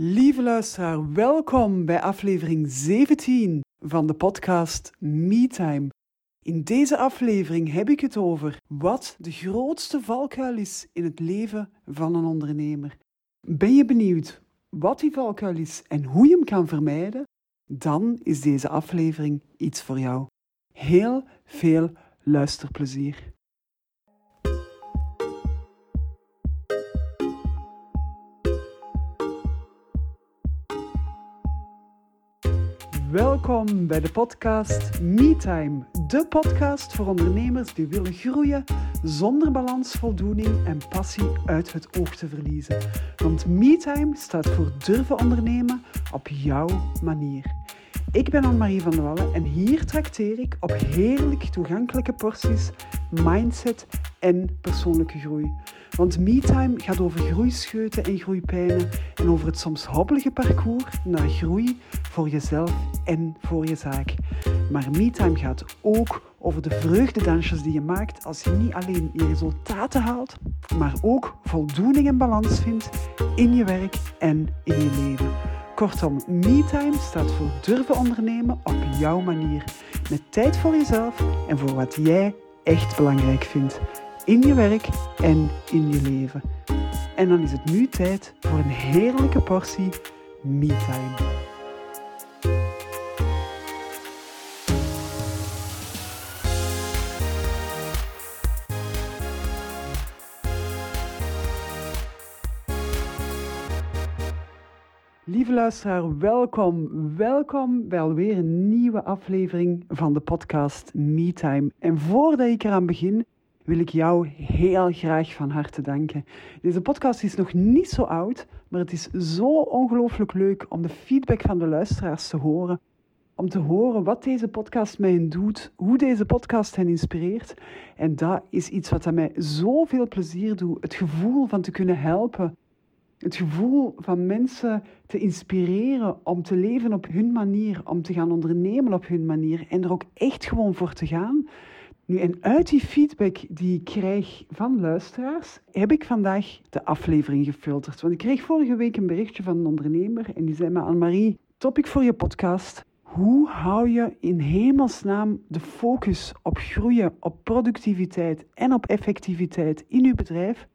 Lieve luisteraar, welkom bij aflevering 17 van de podcast MeTime. In deze aflevering heb ik het over wat de grootste valkuil is in het leven van een ondernemer. Ben je benieuwd wat die valkuil is en hoe je hem kan vermijden? Dan is deze aflevering iets voor jou. Heel veel luisterplezier. Welkom bij de podcast MeTime, de podcast voor ondernemers die willen groeien zonder balans, voldoening en passie uit het oog te verliezen. Want MeTime staat voor durven ondernemen op jouw manier. Ik ben Anne-Marie van der Wallen en hier trakteer ik op heerlijk toegankelijke porties mindset en persoonlijke groei. Want MeTime gaat over groeischeuten en groeipijnen en over het soms hobbelige parcours naar groei voor jezelf en voor je zaak. Maar MeTime gaat ook over de vreugdedansjes die je maakt als je niet alleen je resultaten haalt, maar ook voldoening en balans vindt in je werk en in je leven. Kortom, MeTime staat voor durven ondernemen op jouw manier. Met tijd voor jezelf en voor wat jij echt belangrijk vindt. In je werk en in je leven. En dan is het nu tijd voor een heerlijke portie MeTime. Lieve luisteraar, welkom. Welkom bij alweer een nieuwe aflevering van de podcast MeTime. En voordat ik eraan begin, wil ik jou heel graag van harte danken. Deze podcast is nog niet zo oud, maar het is zo ongelooflijk leuk om de feedback van de luisteraars te horen. Om te horen wat deze podcast mij doet, hoe deze podcast hen inspireert. En dat is iets wat mij zoveel plezier doet. Het gevoel van te kunnen helpen het gevoel van mensen te inspireren om te leven op hun manier, om te gaan ondernemen op hun manier en er ook echt gewoon voor te gaan. Nu, en uit die feedback die ik krijg van luisteraars, heb ik vandaag de aflevering gefilterd. Want ik kreeg vorige week een berichtje van een ondernemer en die zei me, Anne-Marie, topic voor je podcast. Hoe hou je in hemelsnaam de focus op groeien, op productiviteit en op effectiviteit in je bedrijf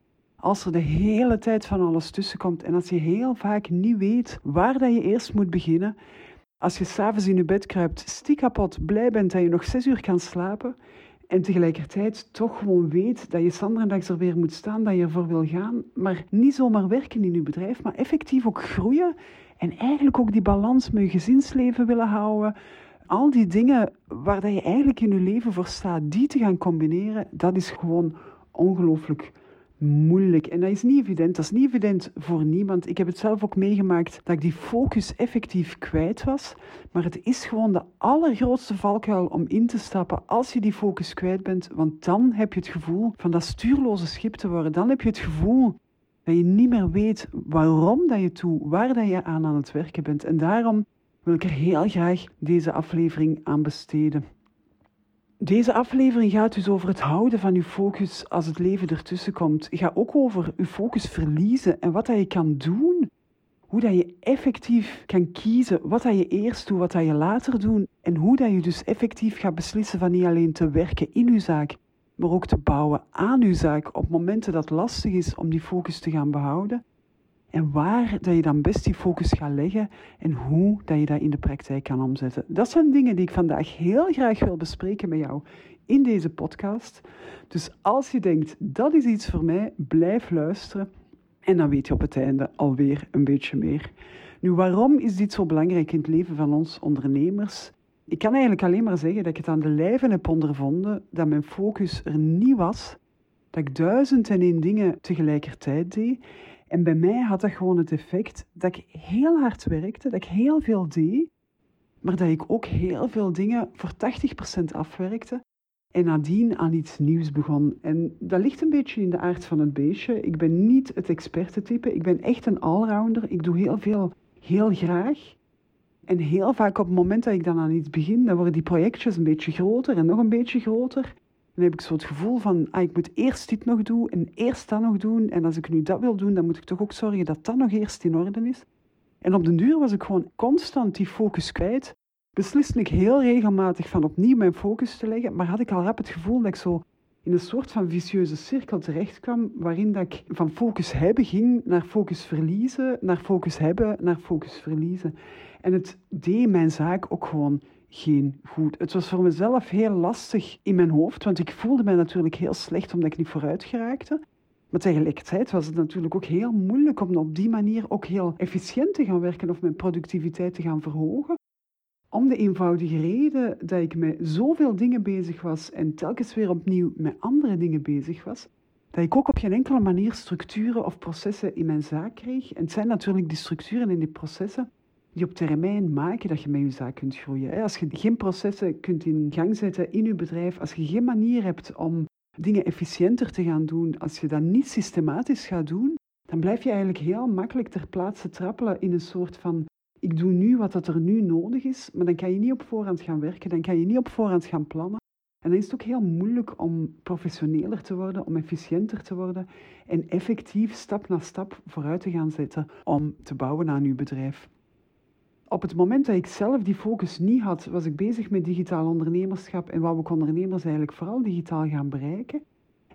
als er de hele tijd van alles tussen komt en als je heel vaak niet weet waar dat je eerst moet beginnen, als je s'avonds in je bed kruipt, stiek kapot, blij bent dat je nog zes uur kan slapen en tegelijkertijd toch gewoon weet dat je Sanderdags er weer moet staan, dat je ervoor wil gaan, maar niet zomaar werken in je bedrijf, maar effectief ook groeien en eigenlijk ook die balans met je gezinsleven willen houden. Al die dingen waar dat je eigenlijk in je leven voor staat, die te gaan combineren, dat is gewoon ongelooflijk moeilijk. En dat is niet evident. Dat is niet evident voor niemand. Ik heb het zelf ook meegemaakt dat ik die focus effectief kwijt was. Maar het is gewoon de allergrootste valkuil om in te stappen als je die focus kwijt bent. Want dan heb je het gevoel van dat stuurloze schip te worden. Dan heb je het gevoel dat je niet meer weet waarom dat je toe, waar dat je aan aan het werken bent. En daarom wil ik er heel graag deze aflevering aan besteden. Deze aflevering gaat dus over het houden van je focus als het leven ertussen komt. Het gaat ook over je focus verliezen en wat dat je kan doen. Hoe dat je effectief kan kiezen wat dat je eerst doet, wat dat je later doet. En hoe dat je dus effectief gaat beslissen van niet alleen te werken in je zaak, maar ook te bouwen aan je zaak op momenten dat lastig is om die focus te gaan behouden. En waar dat je dan best die focus gaat leggen en hoe dat je dat in de praktijk kan omzetten. Dat zijn dingen die ik vandaag heel graag wil bespreken met jou in deze podcast. Dus als je denkt, dat is iets voor mij, blijf luisteren. En dan weet je op het einde alweer een beetje meer. Nu, waarom is dit zo belangrijk in het leven van ons ondernemers? Ik kan eigenlijk alleen maar zeggen dat ik het aan de lijve heb ondervonden dat mijn focus er niet was. Dat ik duizend en één dingen tegelijkertijd deed. En bij mij had dat gewoon het effect dat ik heel hard werkte, dat ik heel veel deed, maar dat ik ook heel veel dingen voor 80% afwerkte en nadien aan iets nieuws begon. En dat ligt een beetje in de aard van het beestje. Ik ben niet het expertentype, ik ben echt een allrounder. Ik doe heel veel heel graag. En heel vaak op het moment dat ik dan aan iets begin, dan worden die projectjes een beetje groter en nog een beetje groter. Dan heb ik zo het gevoel van, ah, ik moet eerst dit nog doen en eerst dat nog doen. En als ik nu dat wil doen, dan moet ik toch ook zorgen dat dat nog eerst in orde is. En op den duur was ik gewoon constant die focus kwijt. Besliste ik heel regelmatig van opnieuw mijn focus te leggen, maar had ik al rap het gevoel dat ik zo in een soort van vicieuze cirkel terecht kwam, waarin dat ik van focus hebben ging naar focus verliezen, naar focus hebben, naar focus verliezen. En het deed mijn zaak ook gewoon geen goed. Het was voor mezelf heel lastig in mijn hoofd, want ik voelde mij natuurlijk heel slecht omdat ik niet vooruit geraakte. Maar tegelijkertijd was het natuurlijk ook heel moeilijk om op die manier ook heel efficiënt te gaan werken of mijn productiviteit te gaan verhogen. Om de eenvoudige reden dat ik met zoveel dingen bezig was en telkens weer opnieuw met andere dingen bezig was, dat ik ook op geen enkele manier structuren of processen in mijn zaak kreeg. En het zijn natuurlijk die structuren en die processen die op termijn maken dat je met je zaak kunt groeien. Als je geen processen kunt in gang zetten in je bedrijf, als je geen manier hebt om dingen efficiënter te gaan doen, als je dat niet systematisch gaat doen, dan blijf je eigenlijk heel makkelijk ter plaatse trappelen in een soort van ik doe nu wat er nu nodig is, maar dan kan je niet op voorhand gaan werken, dan kan je niet op voorhand gaan plannen. En dan is het ook heel moeilijk om professioneler te worden, om efficiënter te worden en effectief stap na stap vooruit te gaan zetten om te bouwen aan uw bedrijf. Op het moment dat ik zelf die focus niet had, was ik bezig met digitaal ondernemerschap en wou ik ondernemers eigenlijk vooral digitaal gaan bereiken.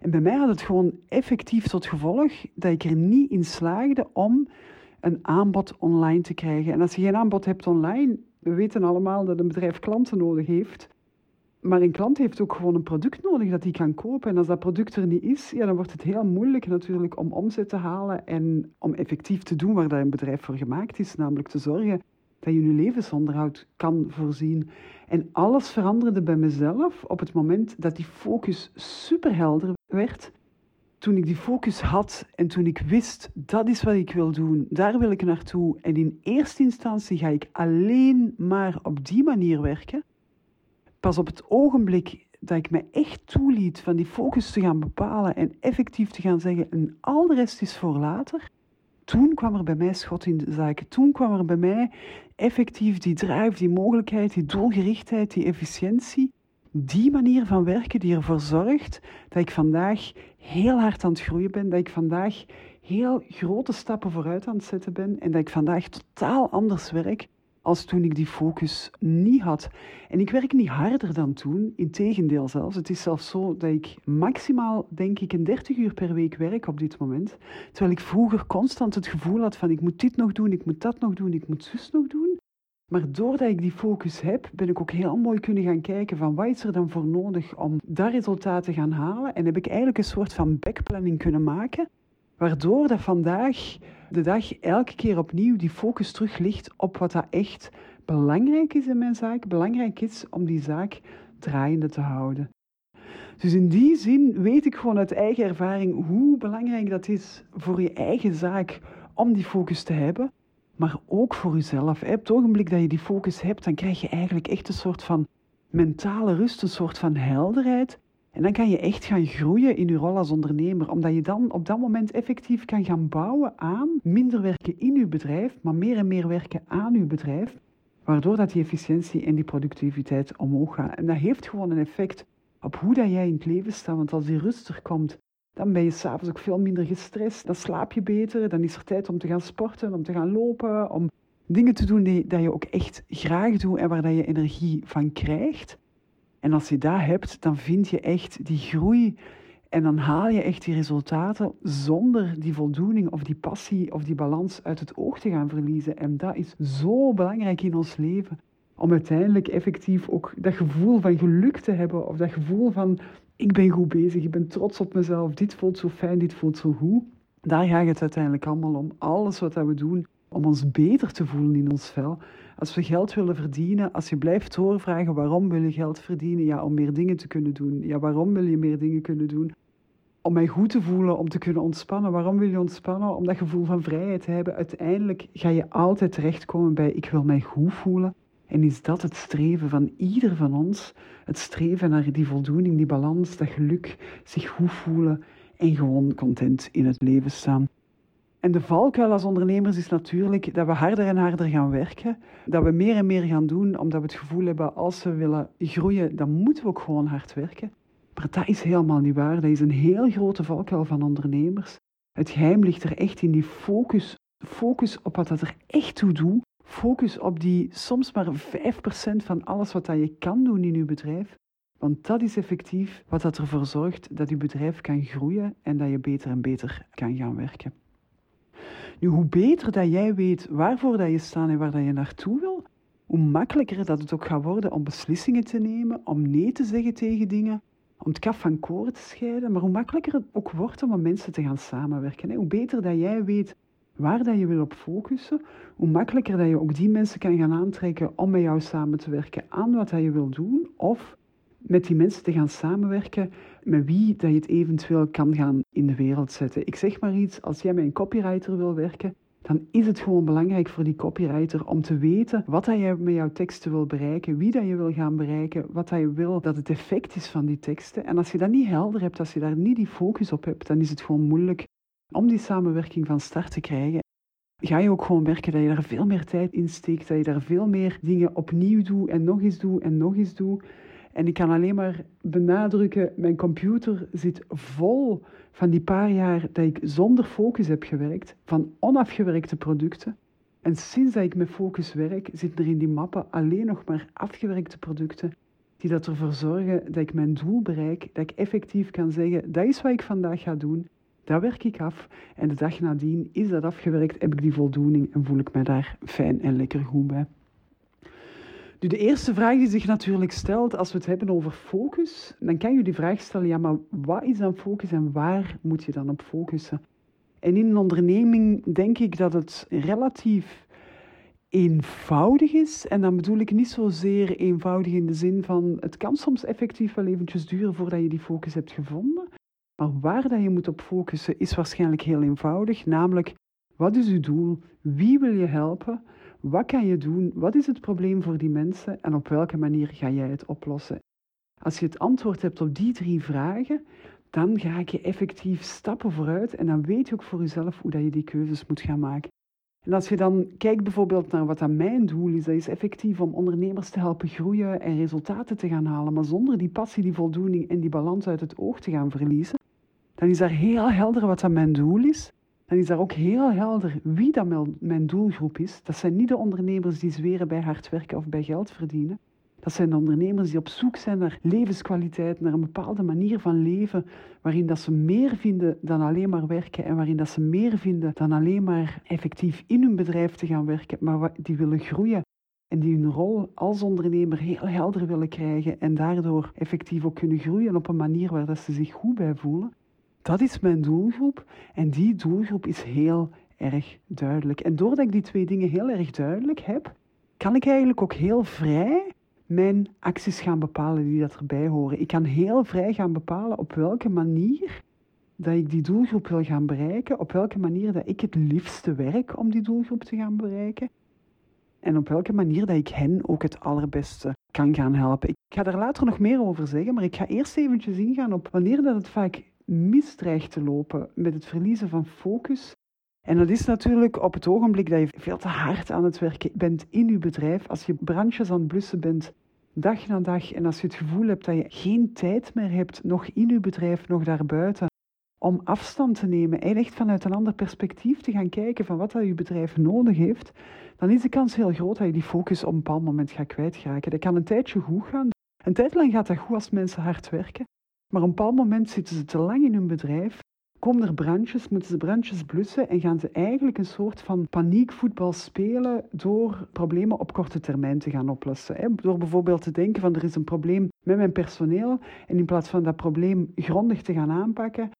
En bij mij had het gewoon effectief tot gevolg dat ik er niet in slaagde om een aanbod online te krijgen. En als je geen aanbod hebt online, we weten allemaal dat een bedrijf klanten nodig heeft. Maar een klant heeft ook gewoon een product nodig dat hij kan kopen. En als dat product er niet is, ja, dan wordt het heel moeilijk natuurlijk om omzet te halen en om effectief te doen waar dat een bedrijf voor gemaakt is, namelijk te zorgen dat je je levensonderhoud kan voorzien. En alles veranderde bij mezelf op het moment dat die focus superhelder werd. Toen ik die focus had en toen ik wist, dat is wat ik wil doen, daar wil ik naartoe. En in eerste instantie ga ik alleen maar op die manier werken. Pas op het ogenblik dat ik me echt toeliet van die focus te gaan bepalen en effectief te gaan zeggen, en al de rest is voor later, toen kwam er bij mij schot in de zaken. Toen kwam er bij mij effectief die drive, die mogelijkheid, die doelgerichtheid, die efficiëntie. Die manier van werken die ervoor zorgt dat ik vandaag heel hard aan het groeien ben, dat ik vandaag heel grote stappen vooruit aan het zetten ben en dat ik vandaag totaal anders werk als toen ik die focus niet had. En ik werk niet harder dan toen, integendeel zelfs. Het is zelfs zo dat ik maximaal, denk ik, een 30 uur per week werk op dit moment. Terwijl ik vroeger constant het gevoel had van ik moet dit nog doen, ik moet dat nog doen, ik moet zus nog doen. Maar doordat ik die focus heb, ben ik ook heel mooi kunnen gaan kijken van wat is er dan voor nodig om dat resultaat te gaan halen. En heb ik eigenlijk een soort van backplanning kunnen maken, waardoor dat vandaag de dag elke keer opnieuw die focus terug ligt op wat dat echt belangrijk is in mijn zaak, belangrijk is om die zaak draaiende te houden. Dus in die zin weet ik gewoon uit eigen ervaring hoe belangrijk dat is voor je eigen zaak om die focus te hebben, maar ook voor jezelf. Op het ogenblik dat je die focus hebt, dan krijg je eigenlijk echt een soort van mentale rust, een soort van helderheid. En dan kan je echt gaan groeien in je rol als ondernemer, omdat je dan op dat moment effectief kan gaan bouwen aan minder werken in je bedrijf, maar meer en meer werken aan je bedrijf, waardoor dat die efficiëntie en die productiviteit omhoog gaat. En dat heeft gewoon een effect op hoe dat jij in het leven staat, want als die rust er komt, dan ben je s'avonds ook veel minder gestrest, dan slaap je beter, dan is er tijd om te gaan sporten, om te gaan lopen, om dingen te doen die dat je ook echt graag doet en waar dat je energie van krijgt. En als je dat hebt, dan vind je echt die groei en dan haal je echt die resultaten zonder die voldoening of die passie of die balans uit het oog te gaan verliezen. En dat is zo belangrijk in ons leven. Om uiteindelijk effectief ook dat gevoel van geluk te hebben. Of dat gevoel van ik ben goed bezig, ik ben trots op mezelf. Dit voelt zo fijn, dit voelt zo goed. Daar gaat het uiteindelijk allemaal om. Alles wat we doen om ons beter te voelen in ons vel. Als we geld willen verdienen, als je blijft doorvragen waarom wil je geld verdienen? Ja, om meer dingen te kunnen doen. Ja, waarom wil je meer dingen kunnen doen? Om mij goed te voelen, om te kunnen ontspannen. Waarom wil je ontspannen? Om dat gevoel van vrijheid te hebben. Uiteindelijk ga je altijd terechtkomen bij ik wil mij goed voelen. En is dat het streven van ieder van ons? Het streven naar die voldoening, die balans, dat geluk, zich goed voelen en gewoon content in het leven staan. En de valkuil als ondernemers is natuurlijk dat we harder en harder gaan werken. Dat we meer en meer gaan doen omdat we het gevoel hebben als we willen groeien, dan moeten we ook gewoon hard werken. Maar dat is helemaal niet waar. Dat is een heel grote valkuil van ondernemers. Het geheim ligt er echt in die focus Focus op wat dat er echt toe doet. Focus op die soms maar 5% van alles wat dat je kan doen in je bedrijf. Want dat is effectief wat dat ervoor zorgt dat je bedrijf kan groeien en dat je beter en beter kan gaan werken. Hoe beter dat jij weet waarvoor dat je staat en waar dat je naartoe wil, hoe makkelijker dat het ook gaat worden om beslissingen te nemen, om nee te zeggen tegen dingen, om het kaf van koren te scheiden, maar hoe makkelijker het ook wordt om met mensen te gaan samenwerken. Hoe beter dat jij weet waar dat je wil op focussen, hoe makkelijker dat je ook die mensen kan gaan aantrekken om met jou samen te werken aan wat dat je wil doen, of met die mensen te gaan samenwerken met wie dat je het eventueel kan gaan in de wereld zetten. Ik zeg maar iets, als jij met een copywriter wil werken, dan is het gewoon belangrijk voor die copywriter om te weten wat je met jouw teksten wil bereiken, wie dat je wil gaan bereiken, wat dat je wil dat het effect is van die teksten. En als je dat niet helder hebt, als je daar niet die focus op hebt, dan is het gewoon moeilijk om die samenwerking van start te krijgen. Ga je ook gewoon merken dat je daar veel meer tijd in steekt, dat je daar veel meer dingen opnieuw doet en nog eens doet en nog eens doet. En ik kan alleen maar benadrukken, mijn computer zit vol van die paar jaar dat ik zonder focus heb gewerkt, van onafgewerkte producten. En sinds dat ik met focus werk, zitten er in die mappen alleen nog maar afgewerkte producten die dat ervoor zorgen dat ik mijn doel bereik, dat ik effectief kan zeggen, dat is wat ik vandaag ga doen, dat werk ik af en de dag nadien is dat afgewerkt, heb ik die voldoening en voel ik mij daar fijn en lekker goed bij. Nu, de eerste vraag die zich natuurlijk stelt als we het hebben over focus, dan kan je die vraag stellen, ja, maar wat is dan focus en waar moet je dan op focussen? En in een onderneming denk ik dat het relatief eenvoudig is. En dan bedoel ik niet zozeer eenvoudig in de zin van het kan soms effectief wel eventjes duren voordat je die focus hebt gevonden. Maar waar dat je moet op focussen is waarschijnlijk heel eenvoudig, namelijk wat is je doel? Wie wil je helpen? Wat kan je doen? Wat is het probleem voor die mensen? En op welke manier ga jij het oplossen? Als je het antwoord hebt op die drie vragen, dan ga je effectief stappen vooruit en dan weet je ook voor jezelf hoe dat je die keuzes moet gaan maken. En als je dan kijkt bijvoorbeeld naar wat aan mijn doel is, dat is effectief om ondernemers te helpen groeien en resultaten te gaan halen, maar zonder die passie, die voldoening en die balans uit het oog te gaan verliezen, dan is daar heel helder wat aan mijn doel is dan is daar ook heel helder wie dat mijn doelgroep is. Dat zijn niet de ondernemers die zweren bij hard werken of bij geld verdienen. Dat zijn de ondernemers die op zoek zijn naar levenskwaliteit, naar een bepaalde manier van leven, waarin dat ze meer vinden dan alleen maar werken en waarin dat ze meer vinden dan alleen maar effectief in hun bedrijf te gaan werken, maar die willen groeien en die hun rol als ondernemer heel helder willen krijgen en daardoor effectief ook kunnen groeien op een manier waar dat ze zich goed bij voelen. Dat is mijn doelgroep en die doelgroep is heel erg duidelijk. En doordat ik die twee dingen heel erg duidelijk heb, kan ik eigenlijk ook heel vrij mijn acties gaan bepalen die dat erbij horen. Ik kan heel vrij gaan bepalen op welke manier dat ik die doelgroep wil gaan bereiken, op welke manier dat ik het liefste werk om die doelgroep te gaan bereiken en op welke manier dat ik hen ook het allerbeste kan gaan helpen. Ik ga daar later nog meer over zeggen, maar ik ga eerst eventjes ingaan op wanneer dat het vaak misdreigt te lopen met het verliezen van focus. En dat is natuurlijk op het ogenblik dat je veel te hard aan het werken bent in je bedrijf, als je branches aan het blussen bent, dag na dag, en als je het gevoel hebt dat je geen tijd meer hebt, nog in je bedrijf, nog daarbuiten, om afstand te nemen en echt vanuit een ander perspectief te gaan kijken van wat dat je bedrijf nodig heeft, dan is de kans heel groot dat je die focus op een bepaald moment gaat kwijtraken. Dat kan een tijdje goed gaan. Een tijd lang gaat dat goed als mensen hard werken. Maar op een bepaald moment zitten ze te lang in hun bedrijf, komen er brandjes, moeten ze brandjes blussen en gaan ze eigenlijk een soort van paniekvoetbal spelen door problemen op korte termijn te gaan oplossen. Door bijvoorbeeld te denken van er is een probleem met mijn personeel en in plaats van dat probleem grondig te gaan aanpakken,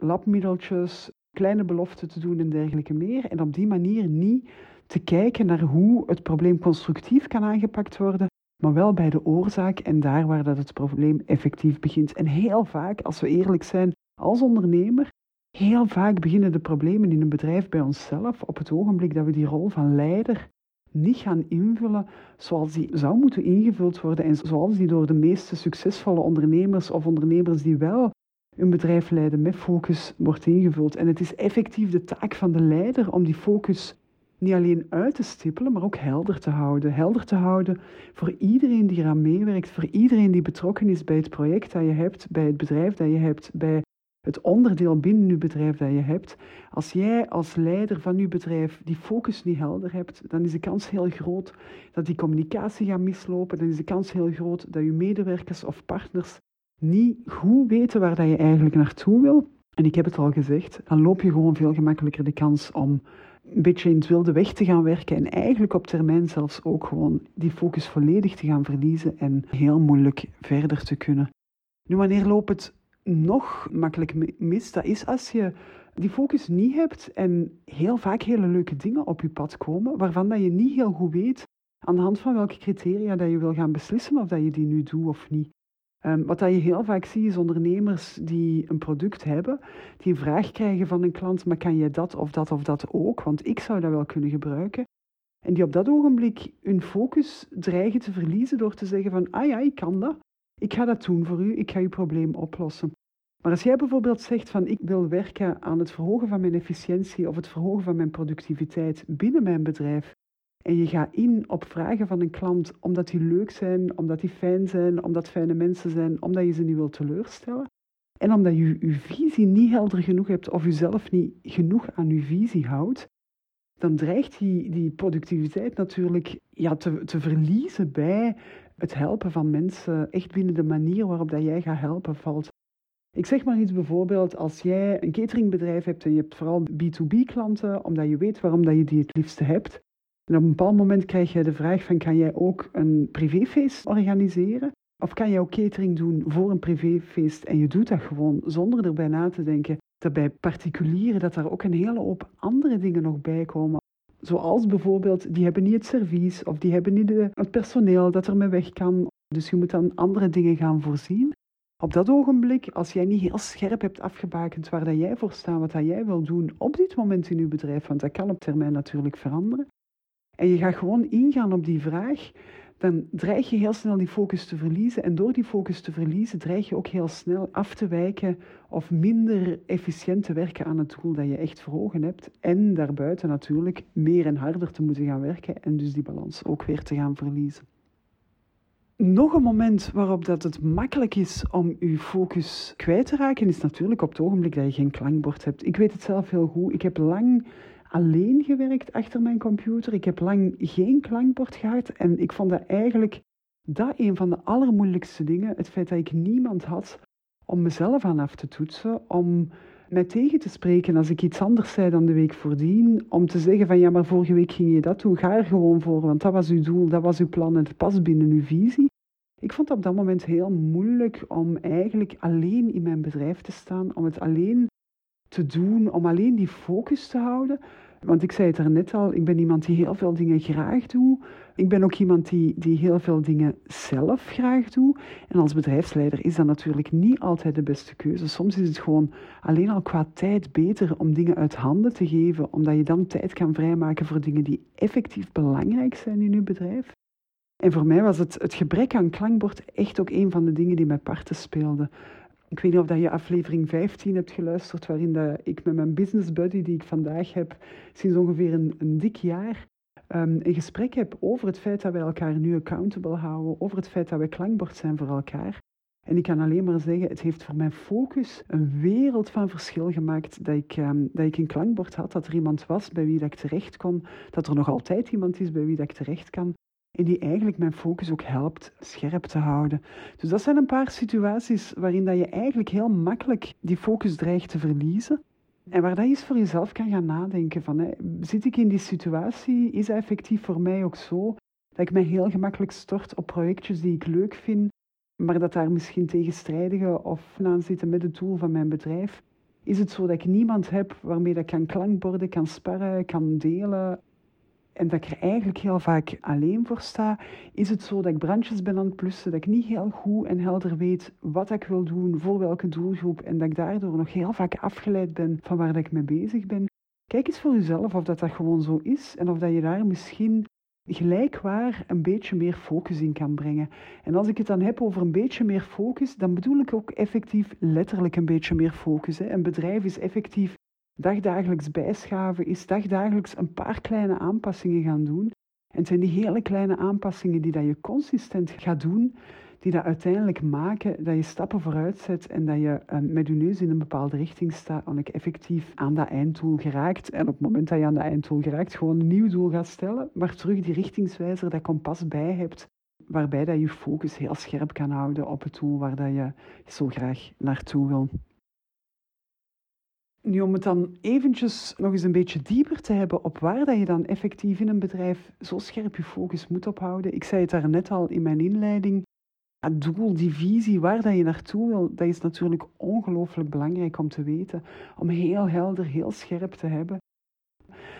labmiddeltjes, kleine beloften te doen en dergelijke meer en op die manier niet te kijken naar hoe het probleem constructief kan aangepakt worden, maar wel bij de oorzaak en daar waar dat het probleem effectief begint. En heel vaak, als we eerlijk zijn als ondernemer, heel vaak beginnen de problemen in een bedrijf bij onszelf op het ogenblik dat we die rol van leider niet gaan invullen zoals die zou moeten ingevuld worden en zoals die door de meeste succesvolle ondernemers of ondernemers die wel een bedrijf leiden met focus wordt ingevuld. En het is effectief de taak van de leider om die focus niet alleen uit te stippelen, maar ook helder te houden. Helder te houden voor iedereen die eraan meewerkt, voor iedereen die betrokken is bij het project dat je hebt, bij het bedrijf dat je hebt, bij het onderdeel binnen je bedrijf dat je hebt. Als jij als leider van je bedrijf die focus niet helder hebt, dan is de kans heel groot dat die communicatie gaat mislopen. Dan is de kans heel groot dat je medewerkers of partners niet goed weten waar dat je eigenlijk naartoe wil. En ik heb het al gezegd, dan loop je gewoon veel gemakkelijker de kans om een beetje in het wilde weg te gaan werken en eigenlijk op termijn zelfs ook gewoon die focus volledig te gaan verliezen en heel moeilijk verder te kunnen. Nu, wanneer loopt het nog makkelijk mis? Dat is als je die focus niet hebt en heel vaak hele leuke dingen op je pad komen, waarvan dat je niet heel goed weet aan de hand van welke criteria dat je wil gaan beslissen of dat je die nu doet of niet. Um, wat dat je heel vaak ziet is ondernemers die een product hebben, die een vraag krijgen van een klant, maar kan je dat of dat of dat ook? Want ik zou dat wel kunnen gebruiken. En die op dat ogenblik hun focus dreigen te verliezen door te zeggen van, ah ja, ik kan dat. Ik ga dat doen voor u, ik ga uw probleem oplossen. Maar als jij bijvoorbeeld zegt van ik wil werken aan het verhogen van mijn efficiëntie of het verhogen van mijn productiviteit binnen mijn bedrijf, en je gaat in op vragen van een klant omdat die leuk zijn, omdat die fijn zijn, omdat fijne mensen zijn, omdat je ze niet wilt teleurstellen. En omdat je je visie niet helder genoeg hebt of jezelf niet genoeg aan je visie houdt, dan dreigt die, die productiviteit natuurlijk ja, te, te verliezen bij het helpen van mensen echt binnen de manier waarop dat jij gaat helpen valt. Ik zeg maar iets bijvoorbeeld, als jij een cateringbedrijf hebt en je hebt vooral B2B klanten, omdat je weet waarom dat je die het liefste hebt, en op een bepaald moment krijg je de vraag van kan jij ook een privéfeest organiseren? Of kan jij ook catering doen voor een privéfeest en je doet dat gewoon zonder erbij na te denken dat bij particulieren dat daar ook een hele hoop andere dingen nog bij komen. Zoals bijvoorbeeld, die hebben niet het servies of die hebben niet de, het personeel dat er mee weg kan. Dus je moet dan andere dingen gaan voorzien. Op dat ogenblik, als jij niet heel scherp hebt afgebakend waar dat jij voor staat, wat dat jij wil doen op dit moment in je bedrijf, want dat kan op termijn natuurlijk veranderen, en je gaat gewoon ingaan op die vraag, dan dreig je heel snel die focus te verliezen. En door die focus te verliezen, dreig je ook heel snel af te wijken of minder efficiënt te werken aan het doel dat je echt voor ogen hebt. En daarbuiten natuurlijk meer en harder te moeten gaan werken en dus die balans ook weer te gaan verliezen. Nog een moment waarop dat het makkelijk is om je focus kwijt te raken, is natuurlijk op het ogenblik dat je geen klankbord hebt. Ik weet het zelf heel goed. Ik heb lang alleen gewerkt achter mijn computer. Ik heb lang geen klankbord gehad en ik vond dat eigenlijk dat een van de allermoeilijkste dingen. Het feit dat ik niemand had om mezelf aan af te toetsen, om mij tegen te spreken als ik iets anders zei dan de week voordien, om te zeggen van ja, maar vorige week ging je dat doen, ga er gewoon voor, want dat was uw doel, dat was uw plan en het past binnen uw visie. Ik vond het op dat moment heel moeilijk om eigenlijk alleen in mijn bedrijf te staan, om het alleen te doen, om alleen die focus te houden. Want ik zei het er net al, ik ben iemand die heel veel dingen graag doet. Ik ben ook iemand die, die heel veel dingen zelf graag doet. En als bedrijfsleider is dat natuurlijk niet altijd de beste keuze. Soms is het gewoon alleen al qua tijd beter om dingen uit handen te geven, omdat je dan tijd kan vrijmaken voor dingen die effectief belangrijk zijn in je bedrijf. En voor mij was het, het gebrek aan klankbord echt ook een van de dingen die mij parten speelden. Ik weet niet of je aflevering 15 hebt geluisterd, waarin dat ik met mijn business buddy, die ik vandaag heb, sinds ongeveer een, dik jaar, um, een gesprek heb over het feit dat wij elkaar nu accountable houden, over het feit dat wij klankbord zijn voor elkaar. En ik kan alleen maar zeggen, het heeft voor mijn focus een wereld van verschil gemaakt dat ik, um, dat ik een klankbord had, dat er iemand was bij wie dat ik terecht kon, dat er nog altijd iemand is bij wie dat ik terecht kan en die eigenlijk mijn focus ook helpt scherp te houden. Dus dat zijn een paar situaties waarin dat je eigenlijk heel makkelijk die focus dreigt te verliezen. En waar dat eens voor jezelf kan gaan nadenken van, hè, zit ik in die situatie? Is dat effectief voor mij ook zo dat ik mij heel gemakkelijk stort op projectjes die ik leuk vind, maar dat daar misschien tegenstrijdige of aan zitten met het doel van mijn bedrijf? Is het zo dat ik niemand heb waarmee dat kan klankborden, kan sparren, kan delen? En dat ik er eigenlijk heel vaak alleen voor sta, is het zo dat ik brandjes ben aan het plussen, dat ik niet heel goed en helder weet wat ik wil doen, voor welke doelgroep, en dat ik daardoor nog heel vaak afgeleid ben van waar dat ik mee bezig ben. Kijk eens voor jezelf of dat, dat gewoon zo is en of dat je daar misschien gelijkwaar een beetje meer focus in kan brengen. En als ik het dan heb over een beetje meer focus, dan bedoel ik ook effectief letterlijk een beetje meer focus. Een bedrijf is effectief dagdagelijks bijschaven is dagdagelijks een paar kleine aanpassingen gaan doen. En het zijn die hele kleine aanpassingen die dat je consistent gaat doen, die dat uiteindelijk maken dat je stappen vooruit zet en dat je uh, met je neus in een bepaalde richting staat en ik effectief aan dat einddoel geraakt. En op het moment dat je aan dat einddoel geraakt, gewoon een nieuw doel gaat stellen, maar terug die richtingswijzer, dat kompas bij hebt, waarbij dat je focus heel scherp kan houden op het doel waar dat je zo graag naartoe wil. Nu, om het dan eventjes nog eens een beetje dieper te hebben op waar dat je dan effectief in een bedrijf zo scherp je focus moet ophouden. Ik zei het daar net al in mijn inleiding. Het doel, die visie, waar dat je naartoe wil, dat is natuurlijk ongelooflijk belangrijk om te weten. Om heel helder, heel scherp te hebben.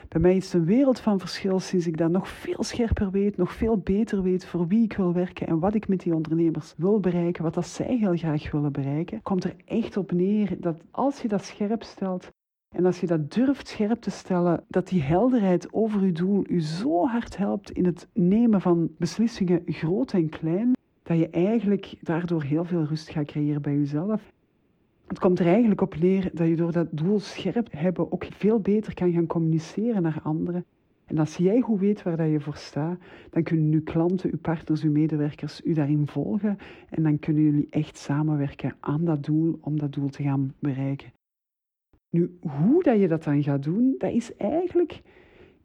Bij mij is het een wereld van verschil sinds ik dat nog veel scherper weet, nog veel beter weet voor wie ik wil werken en wat ik met die ondernemers wil bereiken, wat dat zij heel graag willen bereiken. Komt er echt op neer dat als je dat scherp stelt en als je dat durft scherp te stellen, dat die helderheid over je doel u zo hard helpt in het nemen van beslissingen, groot en klein, dat je eigenlijk daardoor heel veel rust gaat creëren bij jezelf. Het komt er eigenlijk op neer dat je door dat doel scherp hebben ook veel beter kan gaan communiceren naar anderen. En als jij goed weet waar dat je voor staat, dan kunnen uw klanten, uw partners, uw medewerkers u daarin volgen. En dan kunnen jullie echt samenwerken aan dat doel om dat doel te gaan bereiken. Nu, hoe dat je dat dan gaat doen, dat is eigenlijk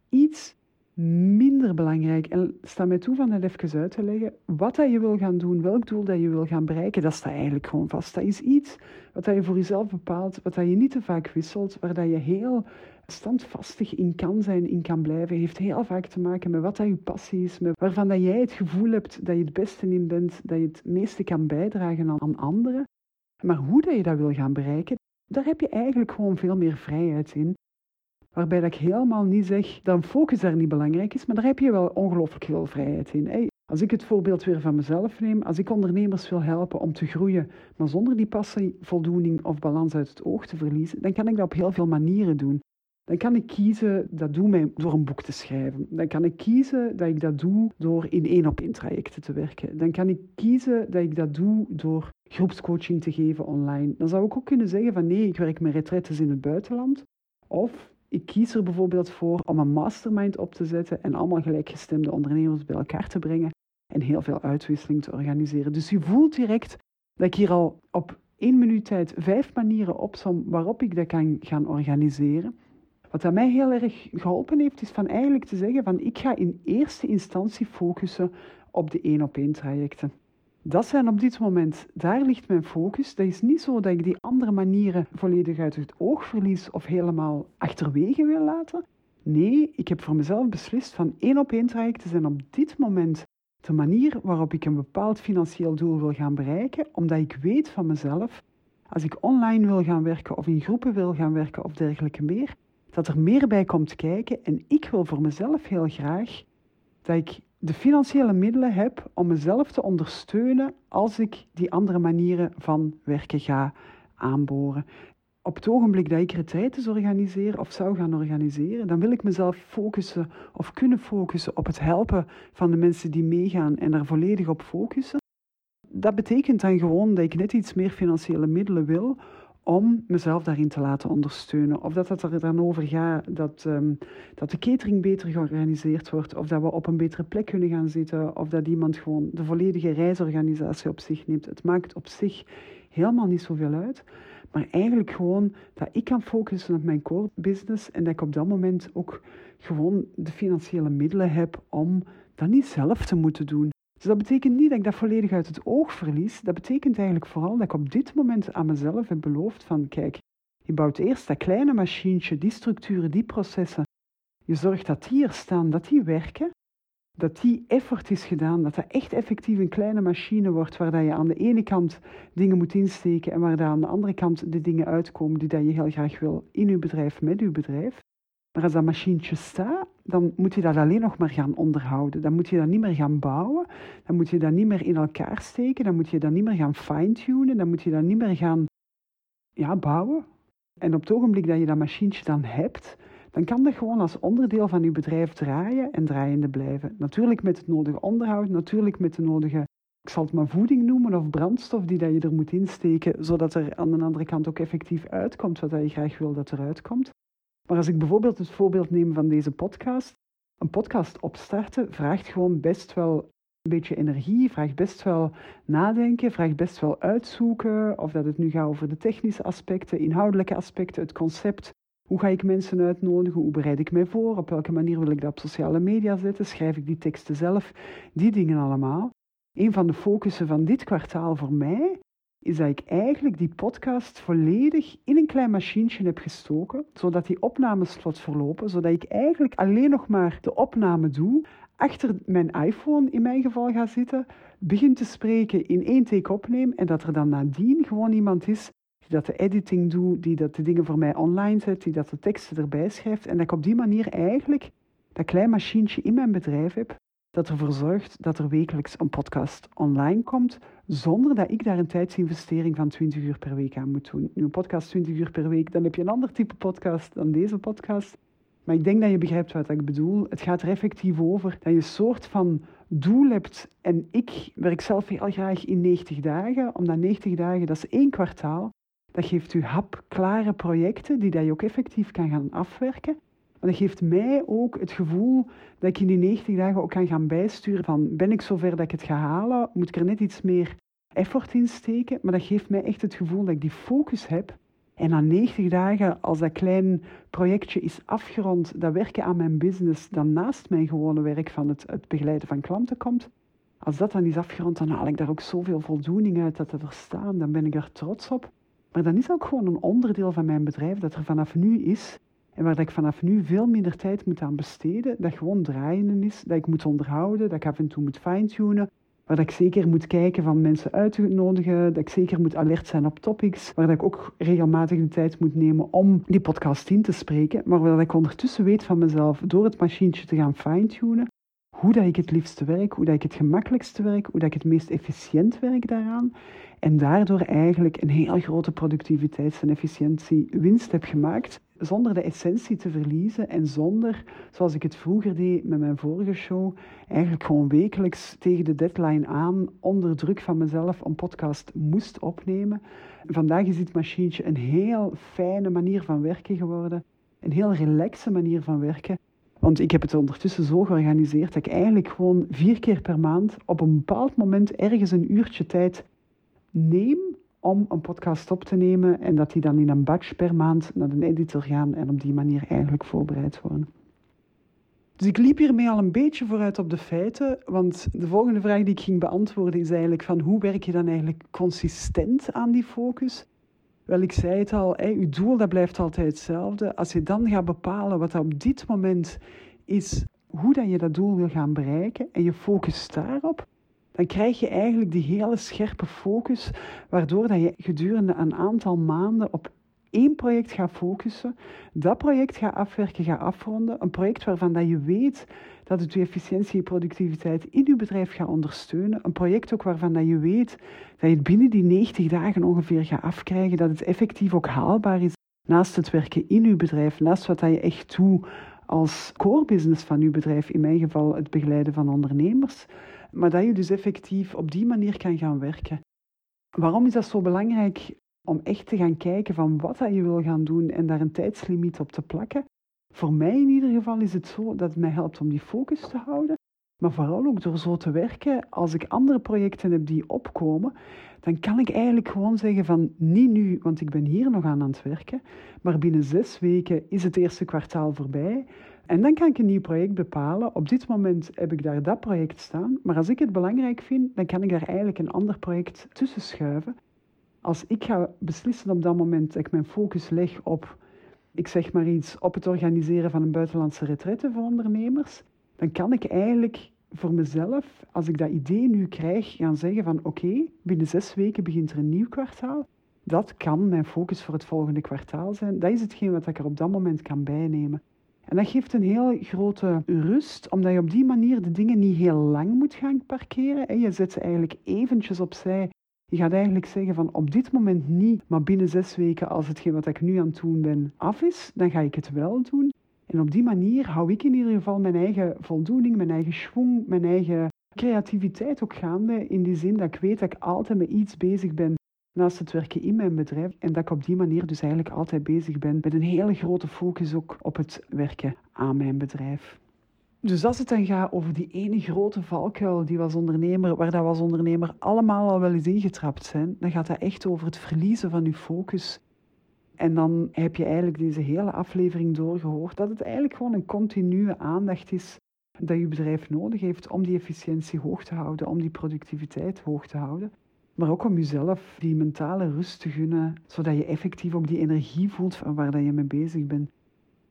iets minder belangrijk. En sta mij toe van dat even uit te leggen. Wat dat je wil gaan doen, welk doel dat je wil gaan bereiken, dat staat eigenlijk gewoon vast. Dat is iets wat dat je voor jezelf bepaalt, wat dat je niet te vaak wisselt, waar dat je heel standvastig in kan zijn, in kan blijven, heeft heel vaak te maken met wat dat je passie is, met waarvan dat jij het gevoel hebt dat je het beste in bent, dat je het meeste kan bijdragen aan, aan anderen. Maar hoe dat je dat wil gaan bereiken, daar heb je eigenlijk gewoon veel meer vrijheid in. Waarbij dat ik helemaal niet zeg dat focus daar niet belangrijk is, maar daar heb je wel ongelooflijk veel vrijheid in. als ik het voorbeeld weer van mezelf neem, als ik ondernemers wil helpen om te groeien, maar zonder die passie, voldoening of balans uit het oog te verliezen, dan kan ik dat op heel veel manieren doen. Dan kan ik kiezen, dat doe mij door een boek te schrijven. Dan kan ik kiezen dat ik dat doe door in één op één trajecten te werken. Dan kan ik kiezen dat ik dat doe door groepscoaching te geven online. Dan zou ik ook kunnen zeggen van nee, ik werk met retretes in het buitenland. Of ik kies er bijvoorbeeld voor om een mastermind op te zetten en allemaal gelijkgestemde ondernemers bij elkaar te brengen en heel veel uitwisseling te organiseren. Dus je voelt direct dat ik hier al op één minuut tijd vijf manieren opsom waarop ik dat kan gaan organiseren. Wat aan mij heel erg geholpen heeft, is van eigenlijk te zeggen van ik ga in eerste instantie focussen op de één op één trajecten. Dat zijn op dit moment, daar ligt mijn focus. Dat is niet zo dat ik die andere manieren volledig uit het oog verlies of helemaal achterwege wil laten. Nee, ik heb voor mezelf beslist van één op één trajecten zijn op dit moment de manier waarop ik een bepaald financieel doel wil gaan bereiken, omdat ik weet van mezelf, als ik online wil gaan werken of in groepen wil gaan werken of dergelijke meer, dat er meer bij komt kijken en ik wil voor mezelf heel graag dat ik de financiële middelen heb om mezelf te ondersteunen als ik die andere manieren van werken ga aanboren. Op het ogenblik dat ik retraites organiseer of zou gaan organiseren, dan wil ik mezelf focussen of kunnen focussen op het helpen van de mensen die meegaan en daar volledig op focussen. Dat betekent dan gewoon dat ik net iets meer financiële middelen wil om mezelf daarin te laten ondersteunen. Of dat het er dan over gaat dat, um, dat de catering beter georganiseerd wordt, of dat we op een betere plek kunnen gaan zitten, of dat iemand gewoon de volledige reisorganisatie op zich neemt. Het maakt op zich helemaal niet zoveel uit. Maar eigenlijk gewoon dat ik kan focussen op mijn core business en dat ik op dat moment ook gewoon de financiële middelen heb om dat niet zelf te moeten doen. Dus dat betekent niet dat ik dat volledig uit het oog verlies. Dat betekent eigenlijk vooral dat ik op dit moment aan mezelf heb beloofd van kijk, je bouwt eerst dat kleine machientje, die structuren, die processen. Je zorgt dat die er staan, dat die werken. Dat die effort is gedaan, dat dat echt effectief een kleine machine wordt waar dat je aan de ene kant dingen moet insteken en waar aan de andere kant de dingen uitkomen die dat je heel graag wil in je bedrijf, met je bedrijf. Maar als dat machientje staat, dan moet je dat alleen nog maar gaan onderhouden. Dan moet je dat niet meer gaan bouwen. Dan moet je dat niet meer in elkaar steken. Dan moet je dat niet meer gaan fine-tunen. Dan moet je dat niet meer gaan ja, bouwen. En op het ogenblik dat je dat machientje dan hebt, dan kan dat gewoon als onderdeel van je bedrijf draaien en draaiende blijven. Natuurlijk met het nodige onderhoud, natuurlijk met de nodige, ik zal het maar voeding noemen, of brandstof die dat je er moet insteken, zodat er aan de andere kant ook effectief uitkomt wat je graag wil dat eruit komt. Maar als ik bijvoorbeeld het voorbeeld neem van deze podcast, een podcast opstarten vraagt gewoon best wel een beetje energie, vraagt best wel nadenken, vraagt best wel uitzoeken. Of dat het nu gaat over de technische aspecten, inhoudelijke aspecten, het concept. Hoe ga ik mensen uitnodigen? Hoe bereid ik mij voor? Op welke manier wil ik dat op sociale media zetten? Schrijf ik die teksten zelf? Die dingen allemaal. Een van de focussen van dit kwartaal voor mij is dat ik eigenlijk die podcast volledig in een klein machientje heb gestoken, zodat die opnames vlot verlopen, zodat ik eigenlijk alleen nog maar de opname doe, achter mijn iPhone in mijn geval ga zitten, begin te spreken, in één take opneem en dat er dan nadien gewoon iemand is die dat de editing doet, die dat de dingen voor mij online zet, die dat de teksten erbij schrijft en dat ik op die manier eigenlijk dat klein machientje in mijn bedrijf heb dat ervoor zorgt dat er wekelijks een podcast online komt, zonder dat ik daar een tijdsinvestering van 20 uur per week aan moet doen. Nu, een podcast 20 uur per week, dan heb je een ander type podcast dan deze podcast. Maar ik denk dat je begrijpt wat ik bedoel. Het gaat er effectief over dat je een soort van doel hebt. En ik werk zelf heel graag in 90 dagen, omdat 90 dagen, dat is één kwartaal. Dat geeft u hapklare projecten die dat je ook effectief kan gaan afwerken. Maar dat geeft mij ook het gevoel dat ik in die 90 dagen ook kan gaan bijsturen van ben ik zover dat ik het ga halen, moet ik er net iets meer effort in steken. Maar dat geeft mij echt het gevoel dat ik die focus heb. En na 90 dagen, als dat klein projectje is afgerond, dat werken aan mijn business, dan naast mijn gewone werk van het, het begeleiden van klanten komt, als dat dan is afgerond, dan haal ik daar ook zoveel voldoening uit dat te verstaan. Dan ben ik er trots op. Maar dan is ook gewoon een onderdeel van mijn bedrijf dat er vanaf nu is en waar ik vanaf nu veel minder tijd moet aan besteden, dat gewoon draaien is, dat ik moet onderhouden, dat ik af en toe moet fine-tunen, waar ik zeker moet kijken van mensen uit te nodigen, dat ik zeker moet alert zijn op topics, waar ik ook regelmatig de tijd moet nemen om die podcast in te spreken, maar waar ik ondertussen weet van mezelf door het machientje te gaan fine-tunen, hoe dat ik het liefste werk, hoe dat ik het gemakkelijkste werk, hoe dat ik het meest efficiënt werk daaraan. En daardoor eigenlijk een heel grote productiviteits- en efficiëntiewinst heb gemaakt zonder de essentie te verliezen en zonder, zoals ik het vroeger deed met mijn vorige show, eigenlijk gewoon wekelijks tegen de deadline aan, onder druk van mezelf, een podcast moest opnemen. Vandaag is dit machientje een heel fijne manier van werken geworden, een heel relaxe manier van werken. Want ik heb het ondertussen zo georganiseerd dat ik eigenlijk gewoon vier keer per maand op een bepaald moment ergens een uurtje tijd neem om een podcast op te nemen en dat die dan in een batch per maand naar de editor gaan en op die manier eigenlijk voorbereid worden. Dus ik liep hiermee al een beetje vooruit op de feiten, want de volgende vraag die ik ging beantwoorden is eigenlijk van hoe werk je dan eigenlijk consistent aan die focus? Wel, ik zei het al, je doel dat blijft altijd hetzelfde. Als je dan gaat bepalen wat op dit moment is, hoe dat je dat doel wil gaan bereiken en je focust daarop, dan krijg je eigenlijk die hele scherpe focus, waardoor dat je gedurende een aantal maanden op één project gaat focussen, dat project gaat afwerken, gaat afronden, een project waarvan dat je weet dat het je efficiëntie en productiviteit in je bedrijf gaat ondersteunen, een project ook waarvan dat je weet dat je het binnen die 90 dagen ongeveer gaat afkrijgen, dat het effectief ook haalbaar is naast het werken in je bedrijf, naast wat dat je echt doet als core business van je bedrijf, in mijn geval het begeleiden van ondernemers, maar dat je dus effectief op die manier kan gaan werken. Waarom is dat zo belangrijk om echt te gaan kijken van wat dat je wil gaan doen en daar een tijdslimiet op te plakken? Voor mij in ieder geval is het zo dat het mij helpt om die focus te houden. Maar vooral ook door zo te werken, als ik andere projecten heb die opkomen, dan kan ik eigenlijk gewoon zeggen van niet nu, want ik ben hier nog aan aan het werken, maar binnen zes weken is het eerste kwartaal voorbij. En dan kan ik een nieuw project bepalen. Op dit moment heb ik daar dat project staan, maar als ik het belangrijk vind, dan kan ik daar eigenlijk een ander project tussen schuiven. Als ik ga beslissen op dat moment dat ik mijn focus leg op, ik zeg maar iets, op het organiseren van een buitenlandse retraite voor ondernemers, dan kan ik eigenlijk voor mezelf, als ik dat idee nu krijg, gaan zeggen van oké, binnen zes weken begint er een nieuw kwartaal. Dat kan mijn focus voor het volgende kwartaal zijn. Dat is hetgeen wat ik er op dat moment kan bijnemen. En dat geeft een heel grote rust, omdat je op die manier de dingen niet heel lang moet gaan parkeren. Je zet ze eigenlijk eventjes opzij. Je gaat eigenlijk zeggen van op dit moment niet, maar binnen zes weken als hetgeen wat ik nu aan het doen ben af is, dan ga ik het wel doen. En op die manier hou ik in ieder geval mijn eigen voldoening, mijn eigen schwung, mijn eigen creativiteit ook gaande. In die zin dat ik weet dat ik altijd met iets bezig ben naast het werken in mijn bedrijf. En dat ik op die manier dus eigenlijk altijd bezig ben met een hele grote focus ook op het werken aan mijn bedrijf. Dus als het dan gaat over die ene grote valkuil die we als ondernemer, waar dat we als ondernemer allemaal al wel eens ingetrapt zijn, dan gaat dat echt over het verliezen van je focus. En dan heb je eigenlijk deze hele aflevering doorgehoord dat het eigenlijk gewoon een continue aandacht is dat je bedrijf nodig heeft om die efficiëntie hoog te houden, om die productiviteit hoog te houden. Maar ook om jezelf die mentale rust te gunnen, zodat je effectief ook die energie voelt van waar je mee bezig bent.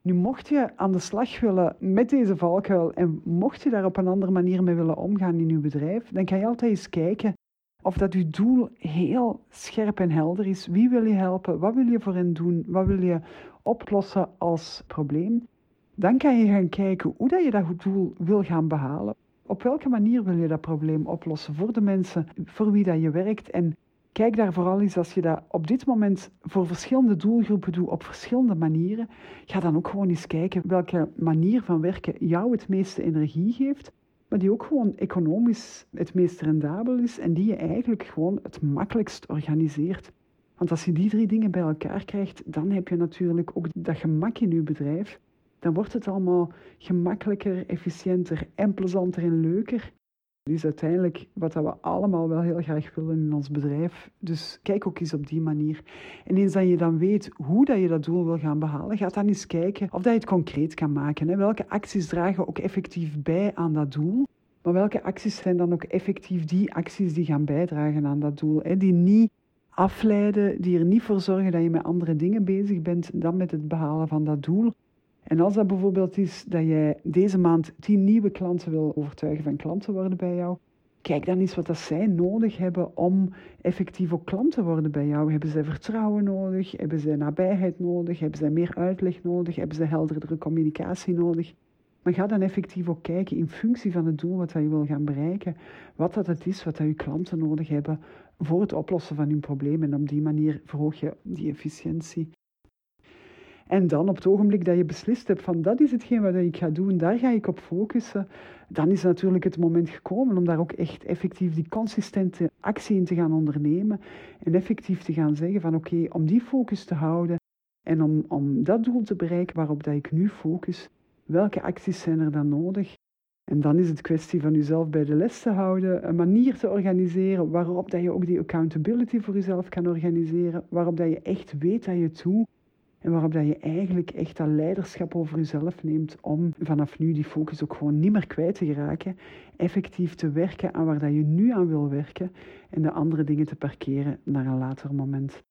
Nu, mocht je aan de slag willen met deze valkuil en mocht je daar op een andere manier mee willen omgaan in je bedrijf, dan kan je altijd eens kijken of dat je doel heel scherp en helder is. Wie wil je helpen? Wat wil je voor hen doen? Wat wil je oplossen als probleem? Dan kan je gaan kijken hoe dat je dat doel wil gaan behalen. Op welke manier wil je dat probleem oplossen voor de mensen voor wie dat je werkt? En kijk daar vooral eens als je dat op dit moment voor verschillende doelgroepen doet op verschillende manieren. Ga dan ook gewoon eens kijken welke manier van werken jou het meeste energie geeft, maar die ook gewoon economisch het meest rendabel is en die je eigenlijk gewoon het makkelijkst organiseert. Want als je die drie dingen bij elkaar krijgt, dan heb je natuurlijk ook dat gemak in je bedrijf dan wordt het allemaal gemakkelijker, efficiënter en plezanter en leuker. Dat is uiteindelijk wat we allemaal wel heel graag willen in ons bedrijf. Dus kijk ook eens op die manier. En eens dat je dan weet hoe dat je dat doel wil gaan behalen, ga dan eens kijken of dat je het concreet kan maken. Hè. Welke acties dragen ook effectief bij aan dat doel? Maar welke acties zijn dan ook effectief die acties die gaan bijdragen aan dat doel? Hè? Die niet afleiden, die er niet voor zorgen dat je met andere dingen bezig bent dan met het behalen van dat doel. En als dat bijvoorbeeld is dat jij deze maand tien nieuwe klanten wil overtuigen van klant te worden bij jou, kijk dan eens wat dat zij nodig hebben om effectief ook klant te worden bij jou. Hebben zij vertrouwen nodig? Hebben zij nabijheid nodig? Hebben zij meer uitleg nodig? Hebben zij helderdere communicatie nodig? Maar ga dan effectief ook kijken in functie van het doel wat je wil gaan bereiken, wat dat het is wat dat je klanten nodig hebben voor het oplossen van hun probleem. En op die manier verhoog je die efficiëntie. En dan op het ogenblik dat je beslist hebt van dat is hetgeen wat ik ga doen, daar ga ik op focussen, dan is natuurlijk het moment gekomen om daar ook echt effectief die consistente actie in te gaan ondernemen en effectief te gaan zeggen van oké, om die focus te houden en om, om dat doel te bereiken waarop dat ik nu focus, welke acties zijn er dan nodig? En dan is het kwestie van jezelf bij de les te houden, een manier te organiseren waarop dat je ook die accountability voor jezelf kan organiseren, waarop dat je echt weet dat je doet en waarop dat je eigenlijk echt dat leiderschap over jezelf neemt om vanaf nu die focus ook gewoon niet meer kwijt te geraken. Effectief te werken aan waar dat je nu aan wil werken en de andere dingen te parkeren naar een later moment.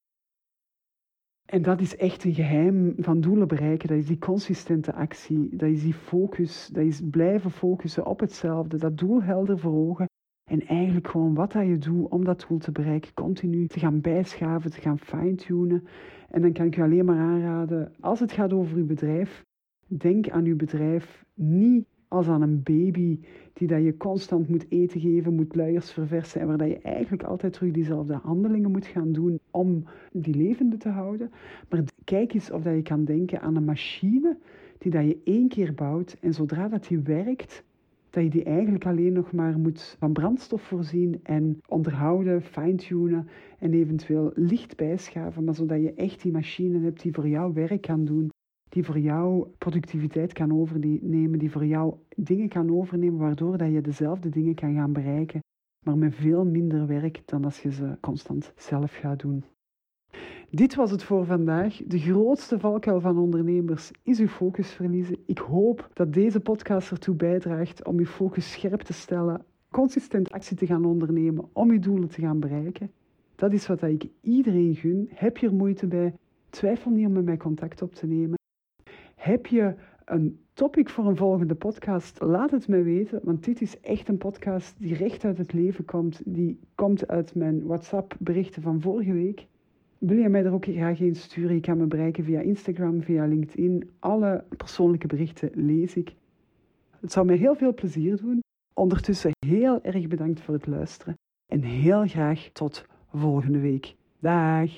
En dat is echt een geheim van doelen bereiken. Dat is die consistente actie. Dat is die focus. Dat is blijven focussen op hetzelfde. Dat doel helder voor ogen. En eigenlijk gewoon wat dat je doet om dat doel te bereiken, continu te gaan bijschaven, te gaan fine-tunen. En dan kan ik je alleen maar aanraden, als het gaat over uw bedrijf, denk aan uw bedrijf niet als aan een baby die dat je constant moet eten geven, moet luiers verversen en waar dat je eigenlijk altijd terug diezelfde handelingen moet gaan doen om die levende te houden. Maar kijk eens of dat je kan denken aan een machine die dat je één keer bouwt en zodra dat die werkt, dat je die eigenlijk alleen nog maar moet van brandstof voorzien en onderhouden, fine-tunen en eventueel licht bijschaven, maar zodat je echt die machine hebt die voor jou werk kan doen, die voor jou productiviteit kan overnemen, die voor jou dingen kan overnemen, waardoor dat je dezelfde dingen kan gaan bereiken, maar met veel minder werk dan als je ze constant zelf gaat doen. Dit was het voor vandaag. De grootste valkuil van ondernemers is uw focus verliezen. Ik hoop dat deze podcast ertoe bijdraagt om uw focus scherp te stellen, consistent actie te gaan ondernemen om uw doelen te gaan bereiken. Dat is wat ik iedereen gun. Heb je er moeite bij? Twijfel niet om met mij contact op te nemen. Heb je een topic voor een volgende podcast? Laat het me weten, want dit is echt een podcast die recht uit het leven komt. Die komt uit mijn WhatsApp-berichten van vorige week. Wil je mij er ook graag in sturen? Je kan me bereiken via Instagram, via LinkedIn. Alle persoonlijke berichten lees ik. Het zou mij heel veel plezier doen. Ondertussen heel erg bedankt voor het luisteren en heel graag tot volgende week. Dag!